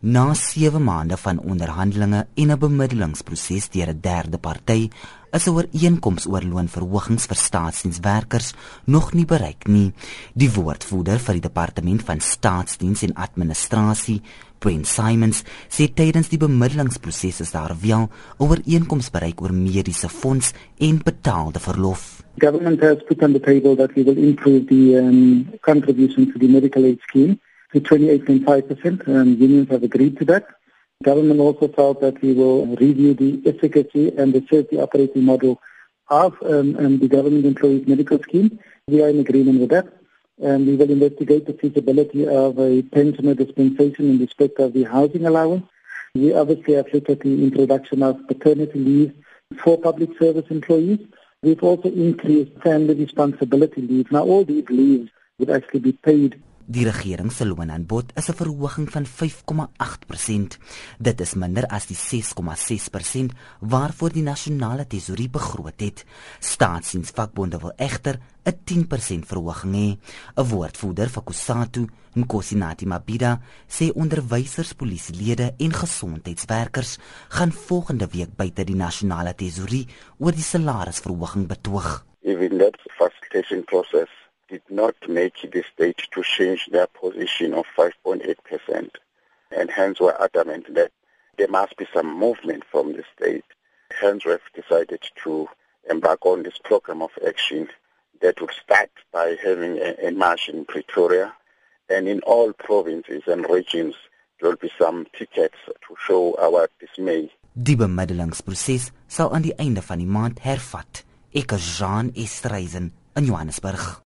Na 7 maande van onderhandelinge en 'n bemiddelingsproses deur 'n derde party, is 'n ooreenkoms oor loonverhogings vir staatsdienswerkers nog nie bereik nie. Die woordvoerder vir die departement van staatsdiens en administrasie, Brent Simons, sê tydens die bemiddelingsproses is daar wel 'n ooreenkoms bereik oor mediese fonds en betaalde verlof. Government has put on the table that we will improve the um, contribution to the medical aid scheme. To 28.5%, and unions have agreed to that. Government also felt that we will review the efficacy and the safety operating model of um, um, the government employees medical scheme. We are in agreement with that. And we will investigate the feasibility of a pensioner dispensation in respect of the housing allowance. We obviously have looked at the introduction of paternity leave for public service employees. We've also increased family responsibility leave. Now all these leaves would actually be paid Die regering se loonaanbod is 'n verhoging van 5,8%. Dit is minder as die 6,6% waarvoor die nasionale tesourier begroot het. Staatsdiensvakbonde wil egter 'n 10% verhoging hê. 'n Woordvoerder vir Kusatu, Nkosinati Mabida, sê onderwysers, polisielede en gesondheidswerkers gaan volgende week buite die nasionale tesourier oor die salarisverhoging betoog. Even that facilitation process did not make the state to change their position of 5.8%. And hence were adamant that there must be some movement from the state. Hence we have decided to embark on this program of action that would start by having a, a march in Pretoria. And in all provinces and regions, there will be some tickets to show our dismay. Die bemiddelingsproses sal aan die einde van die maand hervat. Ek is Jean Estreisen in Johannesburg.